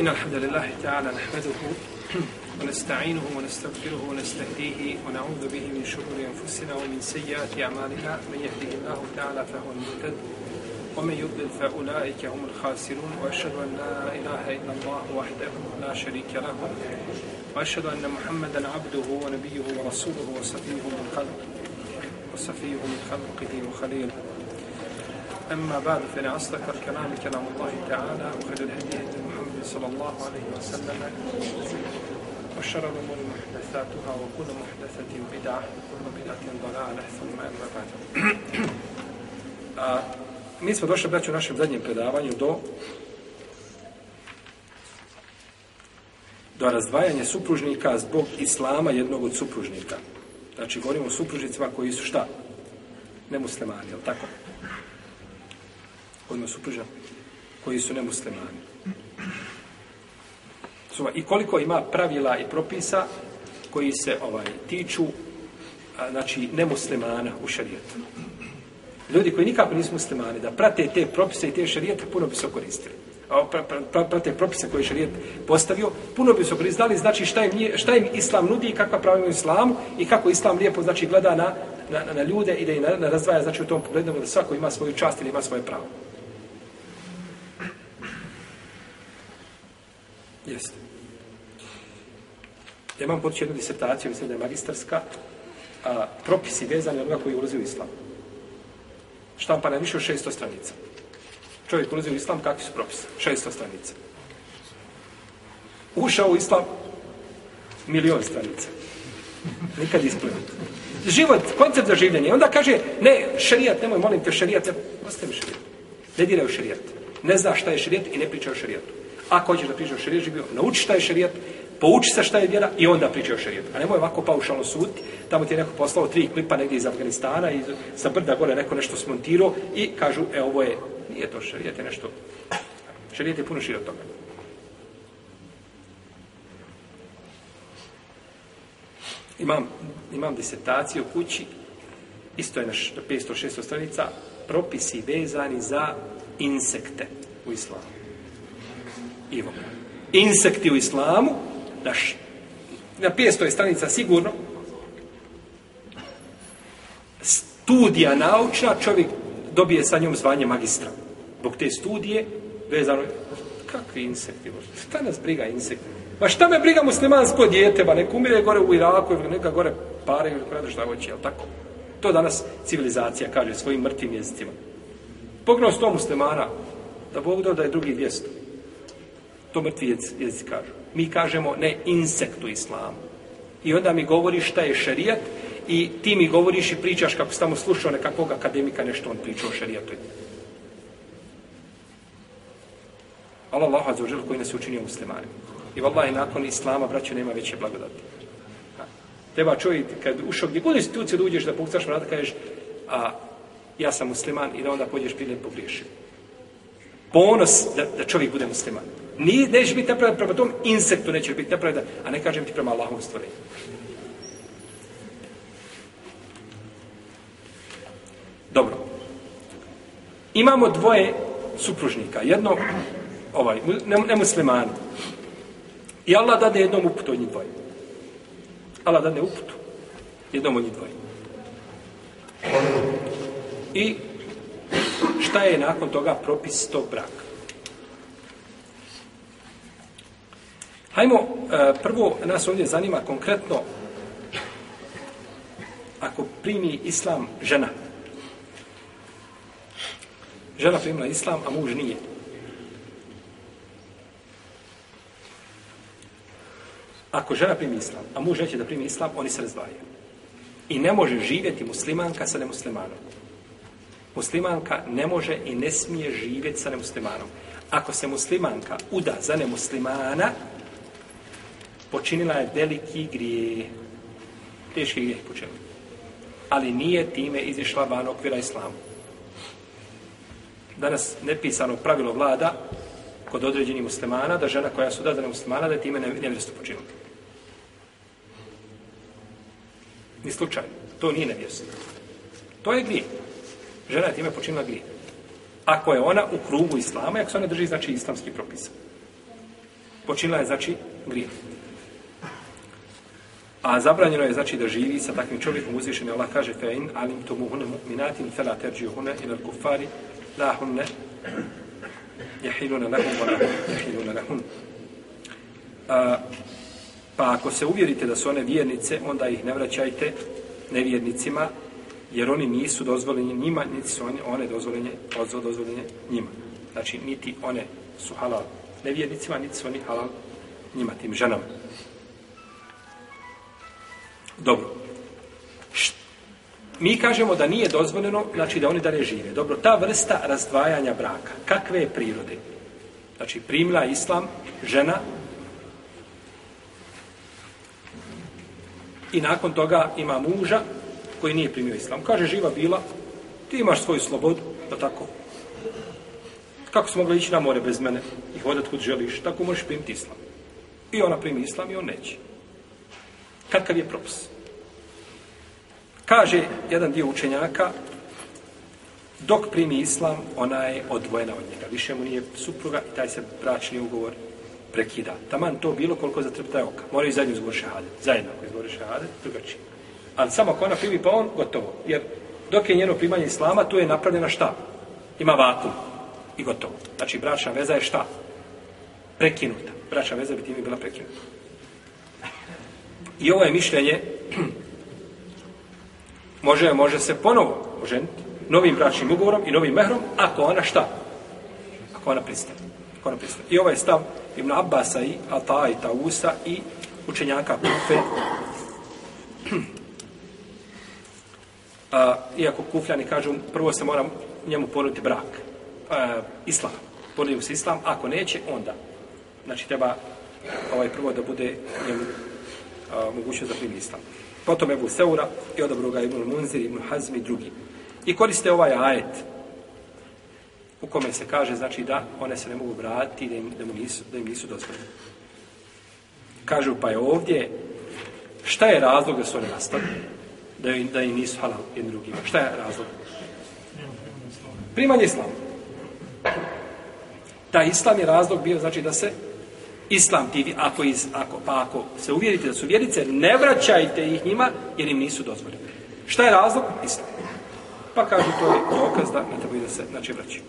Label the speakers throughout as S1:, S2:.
S1: إن الحمد لله تعالى نحمده ونستعينه ونستغفره ونستهديه ونعوذ به من شرور أنفسنا ومن سيئات أعمالنا. من يهده الله تعالى فهو المهتد ومن يضلل فأولئك هم الخاسرون. وأشهد أن لا إله إلا الله وحده لا شريك له وأشهد أن محمدا عبده ونبيه ورسوله وصفيه من خلقه وصفيه من خلقه وخليله. أما بعد فإن أصدق الكلام كلام الله تعالى وخير الهدي صلى الله عليه وسلم وشر الأمور محدثاتها وكل محدثة بدعة وكل بدعة ضلالة ثم أما بعد A, mi smo došli, braći, u našem zadnjem predavanju do do razdvajanja supružnika zbog islama jednog od supružnika. Znači, govorimo o supružnicima koji su šta? Nemuslimani, je li tako? Govorimo o supružnicima koji su nemuslimani. I koliko ima pravila i propisa koji se ovaj tiču a, znači nemuslimana u šarijetu. Ljudi koji nikako nisu muslimani, da prate te propise i te šarijete, puno bi se koristili. A, pra, pra, pra, prate propise koje je šarijet postavio, puno bi se koristili. Znači šta im, nije, šta im islam nudi i kakva prava islamu i kako islam lijepo znači, gleda na, na, na ljude i da ih na, na razdvaja znači, u tom pogledu da svako ima svoju čast ili ima svoje pravo. Jeste. Ja imam potiče jednu disertaciju, mislim da je magistarska, a, propisi vezani onoga koji ulazi u islam. Štampa na više od 600 stranica. Čovjek ulazi u islam, kakvi su propisi? 600 stranica. Ušao u islam, milion stranica. Nikad ispravio. Život, koncept za življenje. Onda kaže, ne, šerijat, nemoj, molim te, šerijat, ostavi šerijat. Ne diraj u šerijat. Ne zna šta je šerijat i ne priča o šerijatu. Ako hoćeš da pričaš o šerijatu, živio, nauči šta je šerijat, pouči se šta je vjera i onda priča o šerijetu. A nemoj ovako paušalno suditi, tamo ti je neko poslao tri klipa negdje iz Afganistana i sa brda gore neko nešto smontirao i kažu, e ovo je, nije to šerijet, je nešto, šerijet je puno šire od toga. Imam, imam disertaciju u kući, isto je na 500-600 stranica, propisi vezani za insekte u islamu ivom. Insekti u islamu, naš, na 500 stranica sigurno, studija naučna, čovjek dobije sa njom zvanje magistra. Bog te studije, vezano, kakvi insekti, šta nas briga insekti? Ma šta me briga muslimansko dijete, ba nek umire gore u Iraku, neka gore pare, ili kada šta hoće, jel tako? To danas civilizacija kaže svojim mrtvim jezicima. Pogledao to muslimana, da Bog da je drugi dvijesto. To mrtvi jezici kažu. Mi kažemo ne insekt u islamu. I onda mi govoriš šta je šarijat i ti mi govoriš i pričaš kako si tamo slušao nekakvog akademika nešto on pričao o šarijatu. Allah Allah azuđel koji nas je učinio muslimani. I vallahi nakon islama, braćo, nema veće blagodati. Treba čovjek, kad ušao gdje god instituciju da uđeš da pokucaš vrata, kažeš, a ja sam musliman i da onda pođeš prije pogriješio. Ponos da, da čovjek bude musliman. Ni, neće biti nepravedan prema tom insektu, neće biti nepravedan, a ne kažem ti prema Allahovom stvorenju. Dobro. Imamo dvoje supružnika. Jedno, ovaj, nemuslimani. I Allah dade jednom uputu od njih dvoje. Allah dade uputu jednom od njih dvoje. I šta je nakon toga propis tog braka? Hajmo, e, prvo nas ovdje zanima konkretno ako primi islam žena. Žena primila islam, a muž nije. Ako žena primi islam, a muž neće da primi islam, oni se razdvajaju. I ne može živjeti muslimanka sa nemuslimanom. Muslimanka ne može i ne smije živjeti sa nemuslimanom. Ako se muslimanka uda za nemuslimana, počinila je veliki grije. Teški grije počinila. Ali nije time izišla van okvira islamu. Danas nepisano pravilo vlada kod određenih muslimana da žena koja su dadana muslimana da je time nevjesto počinila. Ni slučajno. To nije nevjesto. To je grije. Žena je time počinila grije. Ako je ona u krugu islama, ako se ona drži, znači islamski propisa. počinila je, znači, grijeh. A zabranjeno je, znači, da živi sa takvim čovjekom uzvišen. Allah kaže, fe in alim tomu hune mu'minatin, fe la terđi hune ila kufari, la hunne, jahiluna lahum, wa lahum, jahiluna lahum. A, pa ako se uvjerite da su one vjernice, onda ih ne vraćajte nevjernicima, jer oni nisu dozvoljeni njima, niti su one, one dozvoljenje, dozvoljenje njima. Znači, niti one su halal nevjernicima, niti su oni halal njima, tim ženama. Dobro. Mi kažemo da nije dozvoljeno, znači da oni dalje žive. Dobro, ta vrsta razdvajanja braka, kakve je prirode? Znači, primila islam, žena, i nakon toga ima muža koji nije primio islam. Kaže, živa bila, ti imaš svoju slobodu, da tako. Kako se mogla ići na more bez mene i hodati kud želiš, tako možeš primiti islam. I ona primi islam i on neće. Kakav je propis? Kaže jedan dio učenjaka, dok primi islam, ona je odvojena od njega. Više mu nije supruga i taj se bračni ugovor prekida. Taman to bilo koliko zatrpta oka. Moraju zajedno izgovor šahade. Zajedno ako izgovor šahade, drugačije. Ali samo ako ona primi pa on, gotovo. Jer dok je njeno primanje islama, tu je napravljena šta? Ima vakum. I gotovo. Znači, bračna veza je šta? Prekinuta. Bračna veza bi tim bila prekinuta. I ovo je mišljenje može, može se ponovo oženiti novim bračnim ugovorom i novim mehrom, ako ona šta? Ako ona pristane. Ako ona pristane. I ovaj stav Ibn Abbasa i Ata i Tausa i učenjaka Kufe. A, iako Kufljani kažu, prvo se mora njemu ponuditi brak. A, islam. Ponudio se islam, ako neće, onda. Znači, treba ovaj prvo da bude njemu mogućnost da primi islam. Potom Ebu Seura i odabro ga Ibn Munzir, Ibn Hazmi i drugi. I koriste ovaj ajet u kome se kaže znači da one se ne mogu vratiti da im, da mu nisu, da im nisu dozvoljene. Kažu pa je ovdje šta je razlog da su one nastali? Da, im, da im nisu halal jedni drugima. Šta je razlog? Primanje islama. Ta islam je razlog bio znači da se islam ti, ako, iz, ako, pa ako se uvjerite da su vjerice, ne vraćajte ih njima, jer im nisu dozvoljene. Šta je razlog? Islam. Pa kažu, to je dokaz da ne trebaju da se, znači, vraćaju.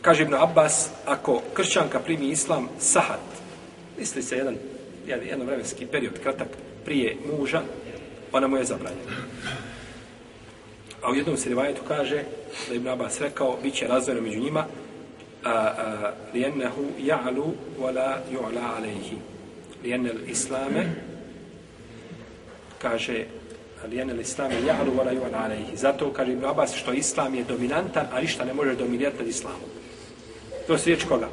S1: Kaže Ibn Abbas, ako kršćanka primi islam sahat, misli se jedan, jedan jednovremenski period, kratak, prije muža, ona mu je zabranjena. A u jednom se rivajetu kaže, da Ibn Abbas rekao, bit će razvojeno među njima, لأنه يعلو ولا يعلى عليه لأن الإسلام kaže لأن الإسلام يعلو ولا يعلى عليه zato kaže Ibn Abbas što Islam je dominantan a ništa ne može dominirati nad Islamom to se riječ koga?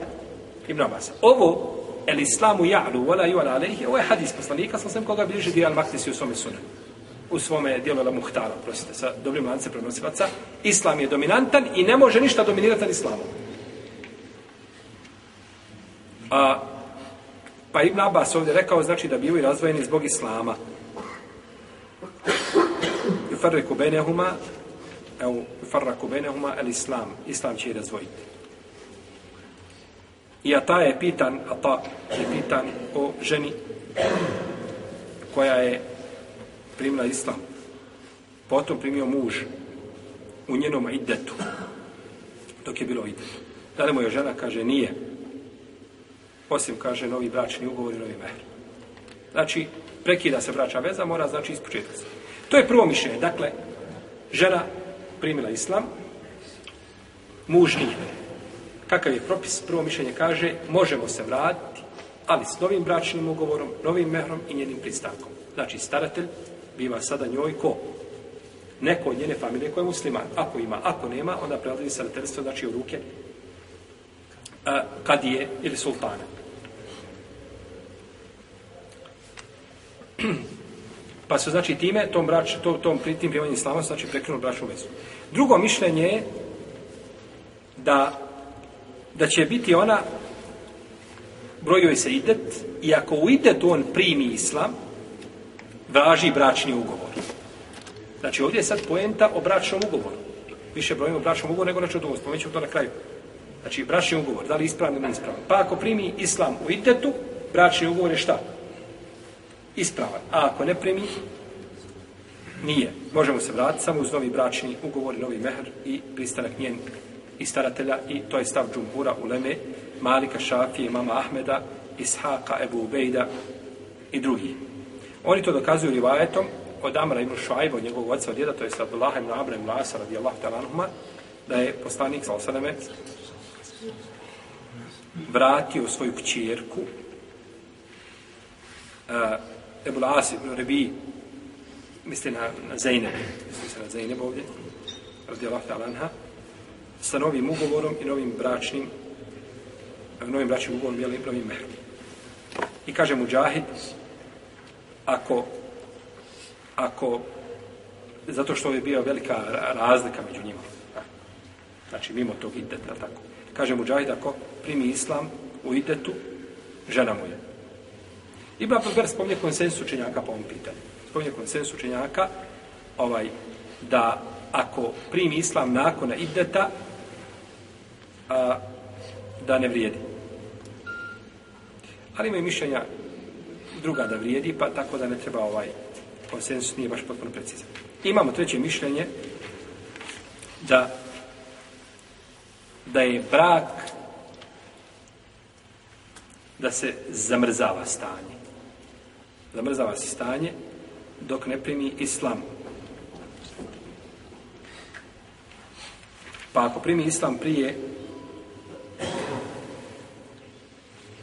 S1: Ibn Abbas ovo el Islamu ja'lu wala yu'la alayhi ovo je hadis poslanika sam sam koga bliže Dijal Maktisi u svome sunan u svome dijelu La Muhtara, prosite, sa dobrim lance prenosilaca, Islam je dominantan i ne može ništa dominirati nad Islamom. A, pa Ibn Abbas ovdje rekao, znači da bivaju razvojeni zbog Islama. I benehuma, evo, farraku benehuma, el Islam. Islam će ih razvojiti. I Ata je pitan, Ata je pitan o ženi koja je primila Islam. Potom primio muž u njenom idetu. Dok je bilo idetu. Da li mu je žena kaže nije osim, kaže, novi bračni ugovor i novi mehr. Znači, prekida se bračna veza, mora, znači, ispočetka se. To je prvo mišljenje. Dakle, žena primila islam, muž nije. Kakav je propis? Prvo mišljenje kaže, možemo se vratiti, ali s novim bračnim ugovorom, novim mehrom i njenim pristankom. Znači, staratelj biva sada njoj ko? Neko od njene familije koja je musliman. Ako ima, ako nema, onda prelazi starateljstvo, znači, u ruke a, kadije ili sultana. Pa su znači time tom brač to tom pritim primanjem islama znači prekinuo bračnu vezu. Drugo mišljenje je da da će biti ona brojuje se idet i ako u idetu on primi islam važi bračni ugovor. Znači ovdje je sad poenta o bračnom ugovoru. Više brojimo o bračnom ugovoru nego na čudovost. Pomećemo to na kraju. Znači, bračni ugovor, da li ispravno ili ispravno. Pa ako primi islam u idetu, bračni ugovor je šta? Ispravan. A ako ne primi, nije. Možemo se vratiti samo uz novi bračni ugovor, novi mehr i pristanak njen i staratelja i to je stav džumbura u Leme, Malika Šafije, mama Ahmeda, Ishaka, Ebu Ubejda i drugi. Oni to dokazuju rivajetom od Amra ibn Šuajba, od njegovog oca od djeda, to je sa Abdullah ibn Amra ibn Asa, radijallahu talanuma, da je poslanik sa osaneme vratio svoju kćerku uh, Ebu Lasi ibn Rebi misli na, na Zeynep misli se na Zeynep ovdje radijallahu talanha sa novim ugovorom i novim bračnim novim bračnim ugovorom jel, novim mehrom. I kaže mu džahid, ako ako zato što je bio velika razlika među njima znači mimo tog ideta tako? Kaže mu džahid, ako primi islam u idetu žena mu je. Ibn Abdelber spominje konsensus učenjaka po ovom pitanju spominje konsensus učenjaka ovaj, da ako primi islam nakon ideta a, da ne vrijedi ali imaju mišljenja druga da vrijedi, pa tako da ne treba ovaj konsensus nije baš potpuno precizan. Imamo treće mišljenje da da je brak da se zamrzava stanje. Zamrzava se stanje dok ne primi islam. Pa ako primi islam prije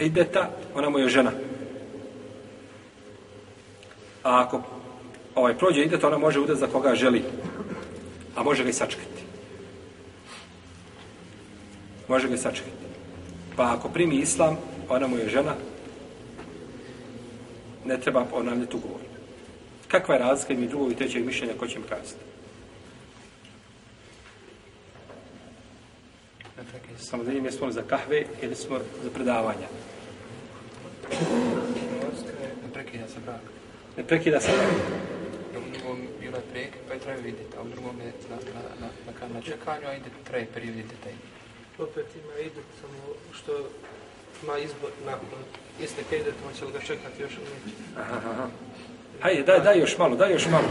S1: ideta, ona mu je žena. A ako ovaj prođe ide, to ona može udati za koga želi. A može ga i sačekati. Može ga i sačekati. Pa ako primi islam, ona mu je žena, ne treba ponavljati ugovor. Kakva je razlika mi drugog i trećeg mišljenja, ko će mi kazati? Samo da im je smo za kahve ili smo za predavanja.
S2: Ne prekida se brak.
S1: Ne prekida se brak.
S2: U drugom bilo je prekid, pa je trebao vidjeti, a u drugom je na, na, na, na, na čekanju, a ide traje period djeteta.
S3: Opet ima ide samo što ima izbor nakon iste kejde, to će li ga čekati još ili neće.
S1: Hajde, daj, daj još malo, daj još malo.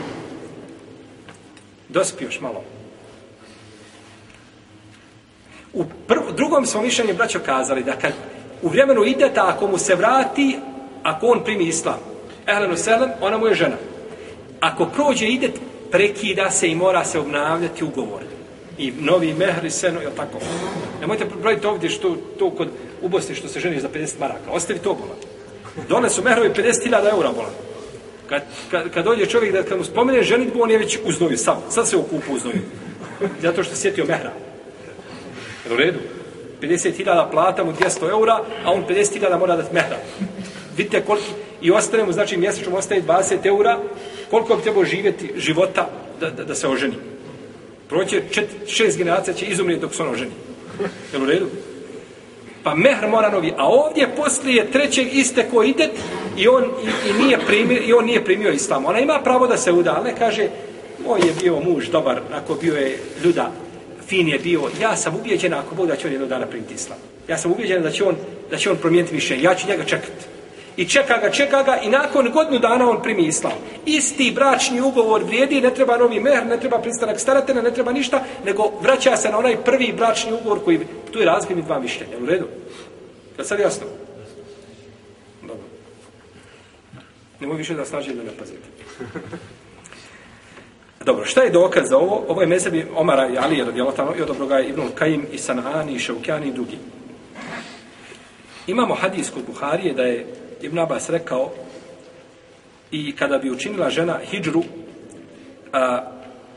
S1: Dospi još malo. U prv, drugom smo mišljenju braćo kazali da kad u vremenu ideta, ako mu se vrati, ako on primi islam, ehlenu selam, ona mu je žena. Ako prođe idet, prekida se i mora se obnavljati ugovor. I novi mehri, seno, je tako? Nemojte brojiti ovdje što to kod u Bosni što se ženi za 50 maraka. Ostavi to bola. Dole su mehrovi 50.000 eura bola. Kad, kad, kad dođe čovjek da kad mu spomene ženitbu, on je već u znoju sam. Sad se okupu u znoju. Zato što sjetio mehra. Je u redu? 50.000 plata mu 200 eura, a on 50.000 mora dati mehra. Vidite koliko, i ostane mu, znači mjesečno mu ostaje 20 eura, koliko bi trebao živjeti života da, da, da se oženi. Proće čet, šest generacija će izumrijeti dok se on oženi. Je u redu? Pa mehr mora novi. A ovdje poslije trećeg iste ko ide i on, i, i nije primio, i on nije primio islam. Ona ima pravo da se uda, ali ne kaže, moj je bio muž dobar, ako bio je ljuda, fin je bio, ja sam ubijeđen ako Bog da će on jednog dana primiti islam. Ja sam ubijeđen da će on, da će on promijeniti više. Ja ću njega čekati. I čeka ga, čeka ga i nakon godinu dana on primi islam. Isti bračni ugovor vrijedi, ne treba novi mehr, ne treba pristanak staratelja, ne treba ništa, nego vraća se na onaj prvi bračni ugovor koji, tu je razgledni dva mišljenja. U redu? Je sad jasno? Dobro. Nemoj više da snaži da ne pazite. Dobro, šta je dokaz za ovo? Ovo je mezebi Omara i Alije radijalotano i odobro ga je Ibn Kajim i Sanani i Šaukjani i drugi. Imamo hadis kod Buharije da je Ibn Abbas rekao i kada bi učinila žena hijđru a,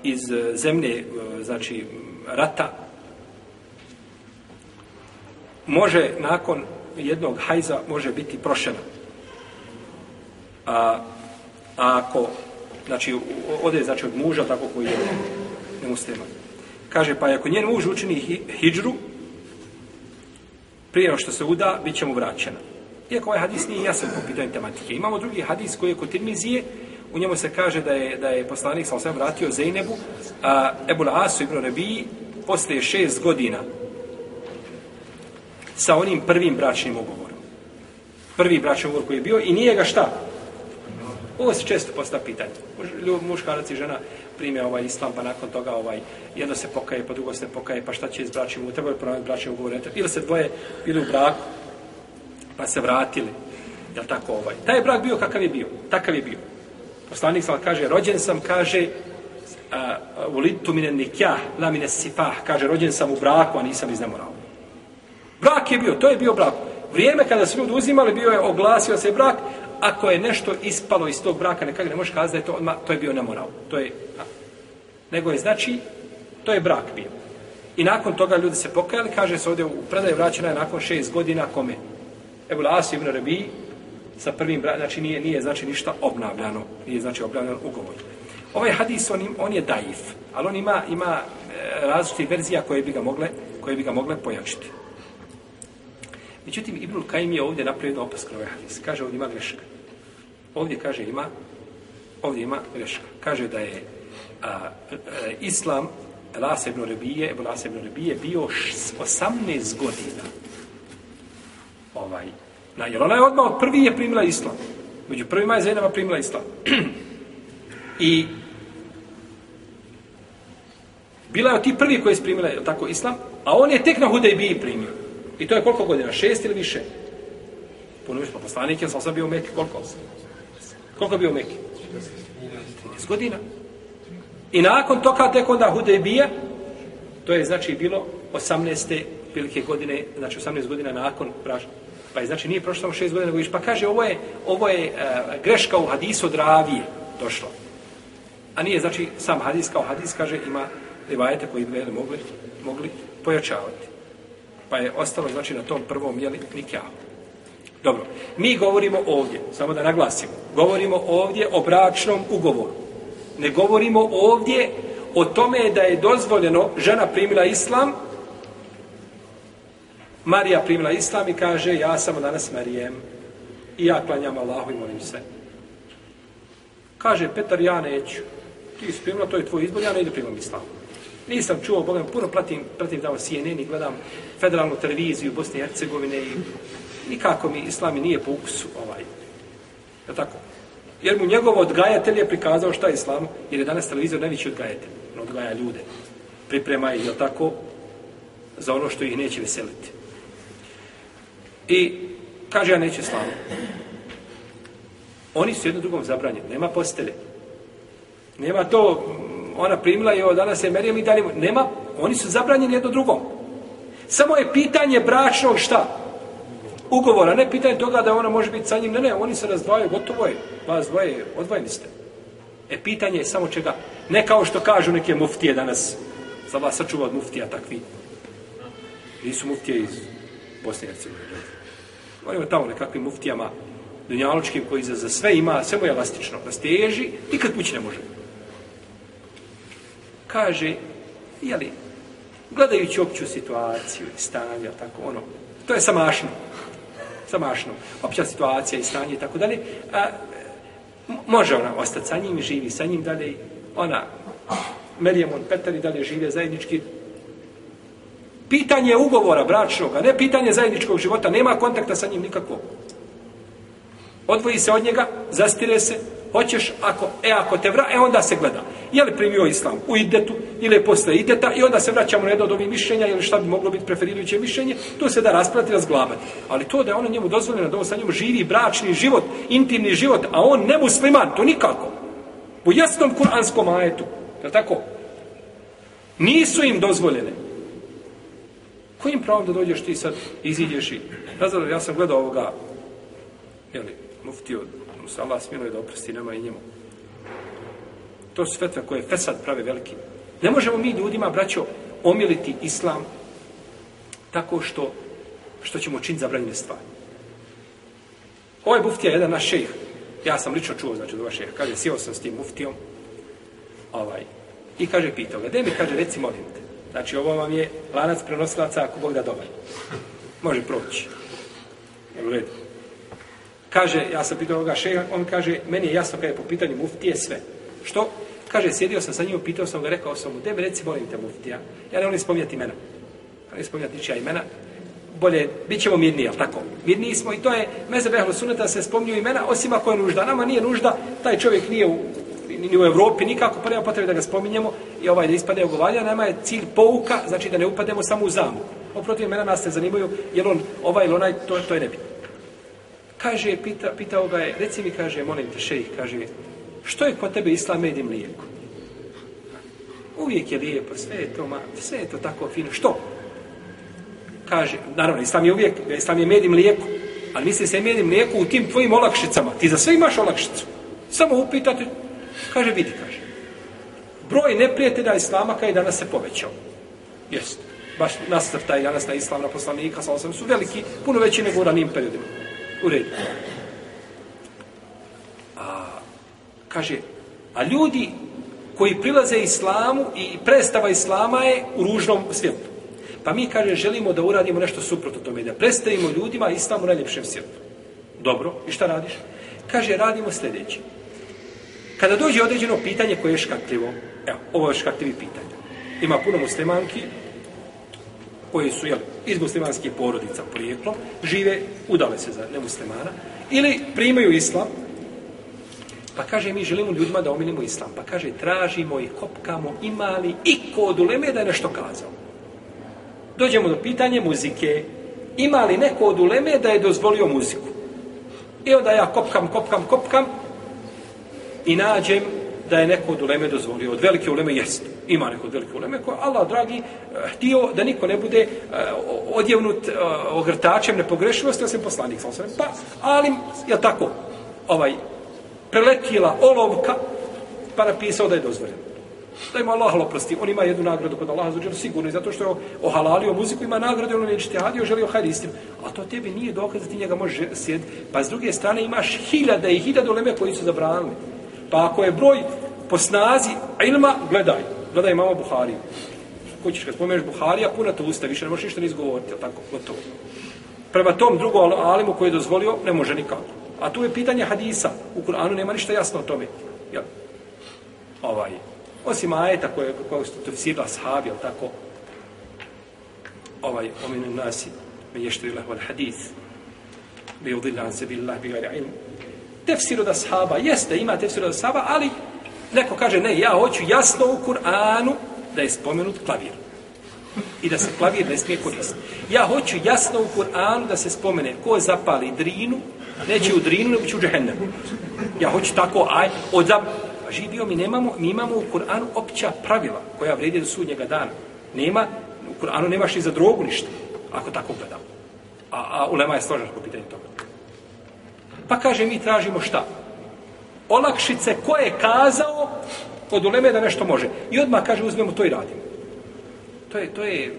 S1: iz zemlje, e, znači rata, može nakon jednog hajza može biti prošena. A, a ako znači ode znači od muža tako koji je nemuslima. Kaže pa ako njen muž učini hijđru, prije što se uda, bit će mu vraćena. Iako ovaj hadis nije jasan po pitanju tematike. Imamo drugi hadis koji je kod Tirmizije, u njemu se kaže da je, da je poslanik sa osvijem vratio Zeynebu, a Ebul Asu ibn Rebiji, posle šest godina sa onim prvim bračnim ugovorom. Prvi bračni ugovor koji je bio i nije ga šta? Ovo se često postavlja pitanje. Ljub, muškarac i žena prime ovaj islam, pa nakon toga ovaj, jedno se pokaje, pa drugo se ne pokaje, pa šta će iz bračnim ugovorom, treba je pronaći bračni ugovor, ili se dvoje bili u braku, pa se vratili, jel tako ovaj. Taj brak bio kakav je bio, takav je bio. Poslanik sam kaže, rođen sam, kaže, u litu mine nikjah, la mine sipah, kaže, rođen sam u braku, a nisam iz nemorala. Brak je bio, to je bio brak. Vrijeme kada su ljudi uzimali, bio je oglasio se brak, ako je nešto ispalo iz tog braka, nekako ne možeš kazati da je to, odmah, to je bio nemoral. To je, a, nego je, znači, to je brak bio. I nakon toga ljudi se pokajali, kaže se ovdje u predaju vraćena je nakon šest godina kome? Ebu As ibn Rabi sa prvim brakom, znači nije, nije znači ništa obnavljano, nije znači obnavljan ugovor. Ovaj hadis, on, on je daif, ali on ima, ima različite različitih verzija koje bi ga mogle, koje bi ga mogle pojačiti. Međutim, Ibnul Kajim je ovdje napravio jednu opasku na ovaj hadis. Kaže, ovdje ima greška. Ovdje kaže ima, ovdje ima greška. Kaže da je a, a, Islam Lase ibn Rebije, Ebu Lase ibn Rebije bio 18 godina. Ovaj, na, jer ona je odmah od prvi je primila Islam. Među prvima je Zainaba primila Islam. I bila je od ti prvi koji je primila tako Islam, a on je tek na Hudejbiji primio. I to je koliko godina? Šest ili više? Puno više, pa poslanik je sam sam bio u Mekke, Koliko? Koliko je bio u Mekke? 13 godina. I nakon toga tek onda Hudejbija, to je znači bilo 18. prilike godine, znači 18 godina nakon praža. Pa je znači nije prošlo samo 6 godina, nego viš. Pa kaže, ovo je, ovo je e, greška u hadisu od ravije došlo. A nije znači sam hadis kao hadis, kaže, ima rivajete koji bi mogli, mogli pojačavati. Pa je ostalo, znači, na tom prvom, jeli, nikjahu. Dobro, mi govorimo ovdje, samo da naglasimo, govorimo ovdje o bračnom ugovoru. Ne govorimo ovdje o tome da je dozvoljeno, žena primila islam, Marija primila islam i kaže, ja sam danas Marijem i ja klanjam Allahu i molim se. Kaže, Petar, ja neću. Ti si primila, to je tvoj izbor, ja ne idem primam islam. Nisam čuo, Boga puno pratim, pratim tamo CNN i gledam federalnu televiziju Bosne i Hercegovine i nikako mi islam nije po ukusu ovaj. Je tako? Jer mu njegov odgajatelj je prikazao šta je islam, jer je danas televizor najveći odgajatelj. On odgaja ljude. Priprema ih, je tako, za ono što ih neće veseliti. I kaže, ja neće slavu. Oni su jedno drugom zabranjeni. Nema postelje. Nema to, ona primila je, danas je Merijem i dalje. Nema, oni su zabranjeni jedno drugom. Samo je pitanje bračnog šta? Ugovora, ne pitanje toga da ona može biti sa njim. Ne, ne, oni se razdvajaju, gotovo je. Vas dvoje, odvojeni ste. E, pitanje je samo čega. Ne kao što kažu neke muftije danas. Za vas sačuva od muftija takvi. Nisu muftije iz Bosne i Hercegovine. Pa Govorimo tamo nekakvim muftijama dunjaločkim koji za, za sve ima, sve mu je elastično. Da steži, nikad kući ne može. Kaže, jeli, gledajući opću situaciju i stanje, tako ono, to je samašno. Samašno. Opća situacija i stanje i tako dalje. A, može ona ostati sa njim i živi sa njim dalje. Ona, Merijemon, Petar i dalje žive zajednički. Pitanje ugovora bračnog, a ne pitanje zajedničkog života. Nema kontakta sa njim nikakvog. Odvoji se od njega, zastire se, hoćeš, ako, e, ako te vra, e, onda se gleda. Je li primio islam u idetu ili je posle ideta i onda se vraćamo na jedno od ovih mišljenja ili šta bi moglo biti preferirujuće mišljenje, to se da raspravati razglabati. Ali to da je ono njemu dozvoljeno da on sa njim živi bračni život, intimni život, a on ne musliman, to nikako. Po jasnom kuranskom ajetu, je tako? Nisu im dozvoljene. Kojim pravom da dođeš ti sad, iziđeš i... Ja sam gledao ovoga, jeli, muftio, mu se Allah smiluje da oprosti nama i njemu. To su fetve koje Fesad prave veliki. Ne možemo mi ljudima, braćo, omiliti islam tako što što ćemo činiti zabranjene stvari. Ovaj muftija je jedan naš šejh. Ja sam lično čuo, znači, do vaše, kaže, sjeo sam s tim muftijom, ovaj, i kaže, pitao ga, gde mi, kaže, reci, molim te. Znači, ovo vam je lanac prenosilaca, ako Bog da dobar. Može proći. Jel u redu? Kaže, ja sam pitao ovoga šeha, on kaže, meni je jasno kada je po pitanju muftije sve. Što? Kaže, sjedio sam sa njim, pitao sam ga, rekao sam mu, debe reci, molim te muftija. Ja ne volim spominjati imena. Ja ne spominjati ničija imena. bolje, bit ćemo mirniji, jel tako? Mirni smo i to je, meze behlo suneta se spominju imena, osim ako je nužda. Nama nije nužda, taj čovjek nije u, ni u Evropi nikako, pa nema potrebe da ga spominjemo i ovaj da ispade ogovalja, nama je cilj pouka, znači da ne upademo samo u zamu. Oprotiv mene nas se zanimaju, jer on ovaj ili onaj, to, to je nebitno. Kaže, pita, pitao ga je, reci mi, kaže, molim te, šejih, kaže, što je kod tebe islam med i mlijeko? Uvijek je lijepo, sve je to, ma, sve je to tako fino. Što? Kaže, naravno, islam je uvijek, islam je med i mlijeko, ali misli se med i mlijeko u tim tvojim olakšicama. Ti za sve imaš olakšicu. Samo upitate, kaže, vidi, kaže. Broj neprijatelja islama kada je danas se povećao. Jeste. Baš nasrtaj danas na islam, na poslanika, sa osam, su veliki, puno veći nego u ranim periodima. U redu. A, kaže, a ljudi koji prilaze islamu i prestava islama je u ružnom svijetu. Pa mi, kaže, želimo da uradimo nešto suprotno tome, da predstavimo ljudima Islam u najljepšem svijetu. Dobro, i šta radiš? Kaže, radimo sljedeće. Kada dođe određeno pitanje koje je škakljivo, evo, ovo je škakljivi pitanje. Ima puno muslimanki koji su jel, iz muslimanskih porodica porijeklom, žive, udale se za nemuslimana, ili primaju islam, pa kaže mi želimo ljudima da ominimo islam, pa kaže tražimo i kopkamo imali i kod uleme da je nešto kazao. Dođemo do pitanja muzike, ima li neko od uleme da je dozvolio muziku? I onda ja kopkam, kopkam, kopkam i nađem da je neko od uleme dozvolio. Od velike uleme jest. Ima neko od velike uleme koja, Allah dragi, eh, htio da niko ne bude eh, odjevnut eh, ogrtačem nepogrešivosti, osim poslanik. Sam pa, ali, je tako, ovaj, preletila olovka, pa napisao da je dozvoljeno. Da ima Allah oprosti. On ima jednu nagradu kod Allaha zađer, sigurno. I zato što je ohalalio muziku, ima nagradu, on je ti želio hajde istinu. A to tebi nije dokaz da ti njega može sjed. Pa s druge strane imaš hiljade i hiljade uleme koji su zabranili. Pa ako je broj po snazi ilma, gledaj. Gledaj mama Buhariju. Ko ćeš kad spomeneš Buharija, puna to usta, više ne možeš ništa ni izgovoriti, tako, gotovo. Prema tom drugom alimu koji je dozvolio, ne može nikako. A tu je pitanje hadisa. U Kur'anu nema ništa jasno o tome. Jel? Ovaj. Osim ajeta koje, koje su to vsirla sahabi, jel tako? Ovaj, ominu nasi, me ještri lehu al hadith, bi udillan se billah, bi gari ilmu. Tefsir od ashaba, jeste, ima tefsir od ashaba, ali neko kaže, ne, ja hoću jasno u Kur'anu da je spomenut klavir. I da se klavir ne smije koristiti. Ja hoću jasno u Kur'anu da se spomene ko zapali drinu, neće u drinu, nego će u džehennemu. Ja hoću tako, aj, od zap... Pa Živio mi nemamo, mi imamo u Kur'anu opća pravila koja vredi do sudnjega dana. Nema, u Kur'anu nemaš ni za drogu ništa, ako tako gledamo. A, a ulema je složena po pitanju toga. Pa kaže, mi tražimo šta? Olakšice ko je kazao od uleme da nešto može. I odmah kaže, uzmemo to i radimo. To je, to je,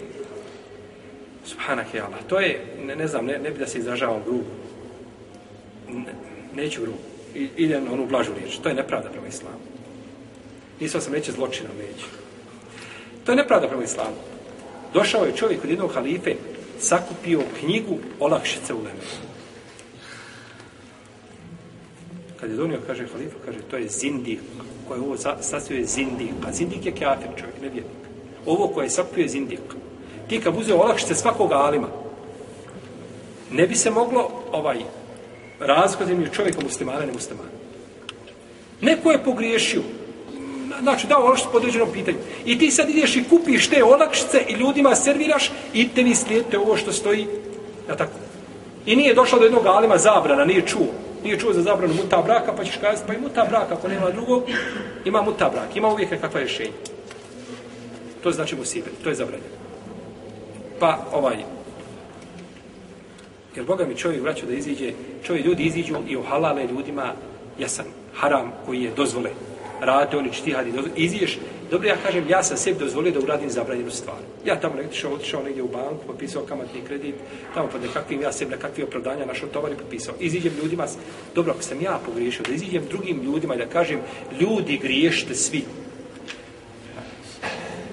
S1: subhanak je Allah, to je, ne, ne znam, ne, ne bi da se izražavam grubo. Ne, neću grubo. I, ide na onu blažu riječ. To je nepravda prema islamu. Nisam sam neće zločina, neće. To je nepravda prema islamu. Došao je čovjek od jednog halife, sakupio knjigu olakšice u Leme. Kad je donio, kaže halifa, kaže, to je zindik, koje ovo sastavio je zindik. A zindik je kafir čovjek, ne vjernik. Ovo koje je sakupio je zindik. Ti kad uzeo olakšice svakoga alima, ne bi se moglo ovaj razlika između čovjeka muslimana i nemuslimana. Neko je pogriješio. Znači, dao olakšice po određenom pitanju. I ti sad ideš i kupiš te olakšice i ljudima serviraš i te vi slijedite ovo što stoji. Ja tako. I nije došlo do jednog alima zabrana, nije čuo. Nije čuo za zabranu muta braka, pa ćeš kazati, pa i muta braka, ako nema drugog, ima muta brak. Ima uvijek nekakva rješenja. To znači musibet, to je zabranjeno. Pa, ovaj, Jer Boga mi čovjek vraća da iziđe, čovjek ljudi iziđu i ohalale ljudima jasan haram koji je dozvole. Rate oni čtihadi, iziđeš. Dobro, ja kažem, ja sam sebi dozvolio da uradim zabranjenu stvar. Ja tamo negdje šao, otišao negdje u banku, potpisao kamatni kredit, tamo pod nekakvim, ja sebi nekakvi opravdanja našao tovar i potpisao. Iziđem ljudima, dobro, ako sam ja pogriješio, da iziđem drugim ljudima i da kažem, ljudi griješite svi.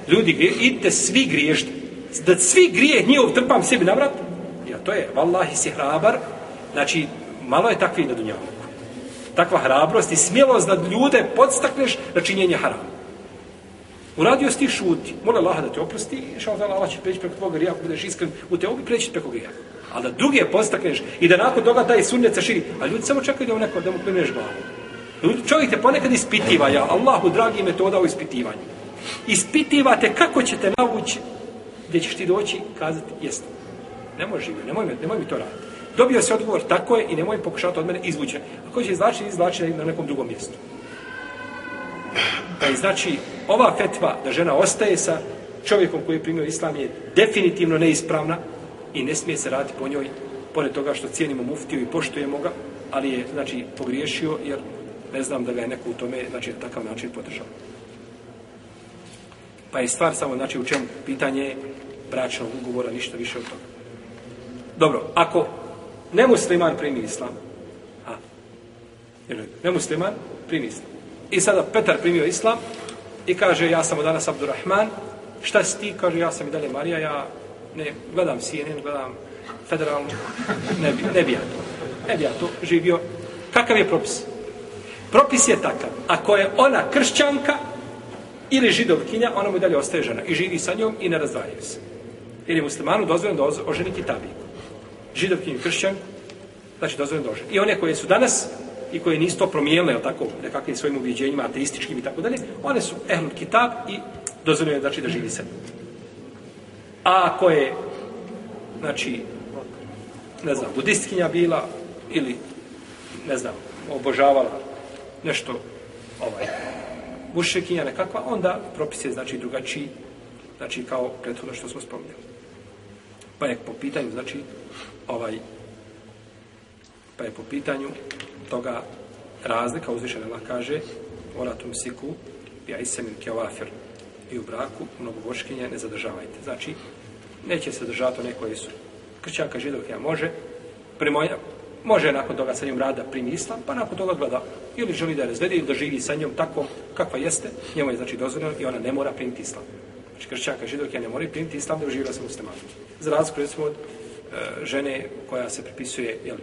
S1: Ljudi, idite svi griješite. Da svi grije njihov trpam sebi na vrat, Ja, to je, vallahi si hrabar, znači, malo je takvi na dunjavu. Takva hrabrost i smjelost da ljude podstakneš na činjenje harama. Uradio si ti šuti. Mola Allah da te oprosti i inša Allah, Allah će preći preko tvoga grija, ako budeš iskren u te obi, preći preko grija. Ali da druge postakneš i da nakon toga taj sunnet se širi. A ljudi samo čekaju da mu neko, da mu klineš glavu. Ljudi, čovjek te ponekad ispitiva, ja, Allahu dragi metoda dao ispitivanju. Ispitivate kako ćete navući gdje ćeš ti doći kazati jeste. Ne može živio, nemoj, me, nemoj mi to raditi. Dobio se odgovor, tako je, i nemoj pokušati od mene izvući. Ako će izvlačiti, izvlačiti na nekom drugom mjestu. Pa je znači, ova fetva da žena ostaje sa čovjekom koji je primio islam je definitivno neispravna i ne smije se raditi po njoj, pored toga što cijenimo muftiju i poštujemo ga, ali je, znači, pogriješio jer ne znam da ga je neko u tome, znači, na takav način podržao. Pa je stvar samo, znači, u čemu pitanje bračnog ugovora, ništa više od toga. Dobro, ako nemusliman primi islam, a, nemusliman primi islam, i sada Petar primio islam i kaže, ja sam danas Abdurrahman, šta si ti? Kaže, ja sam i dalje Marija, ja ne gledam CNN, gledam federalnu, ne bi, ne bi ja to. Ne bi ja to živio. Kakav je propis? Propis je takav. Ako je ona kršćanka ili židovkinja, ona mu dalje ostaje žena. I živi sa njom i ne razdvajaju se. Jer je muslimanu dozvoljeno da oženi kitabiju. Židovkinju kršćanku, znači dozvoljeno da oženi. I one koje su danas i koje nisu to promijenile, jel tako, nekakvim svojim ubjeđenjima, ateističkim i tako dalje, one su ehlul kitab i dozvoljeno znači da živi sa. A ako je, znači, ne znam, budistkinja bila ili, ne znam, obožavala nešto, ovaj, mušekinja nekakva, onda propis je, znači, drugačiji, znači, kao prethodno što smo spominjali. Pa je po pitanju, znači, ovaj, pa je po pitanju toga razlika, uzvišen Allah kaže, oratum siku, bi isemin kevafir i u braku, mnogoboškinje, ne zadržavajte. Znači, neće se držati one koji su kršćanka židovke, može, primoja, može nakon toga sa njom rada primi islam, pa nakon toga gleda ili želi da je razvede ili da živi sa njom takvom kakva jeste, njemu je znači dozvoljeno i ona ne mora primiti islam. Znači kršćanka židovke ne mora primiti islam da uživa sa muslimanom. Za razliku recimo od e, žene koja se pripisuje jel,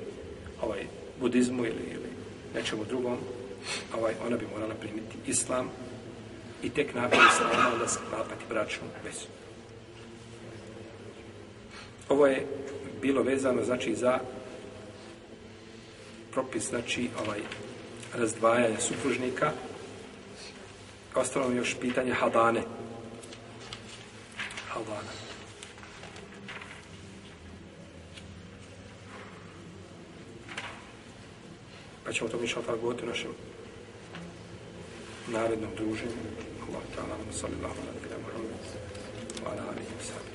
S1: ovaj, budizmu ili, ili nečemu drugom, ovaj, ona bi morala primiti islam i tek nakon islama onda sklapati bračnu vezu. Ovo je bilo vezano znači za propis znači ovaj razdvajanja supružnika. Ostalo mi još pitanje hadane. Hadana. Pa ćemo to mišljati tako govoriti u našem narednom druženju. Allah ta'ala sallallahu alaihi wa sallam. Wa ala alihi wa sallam.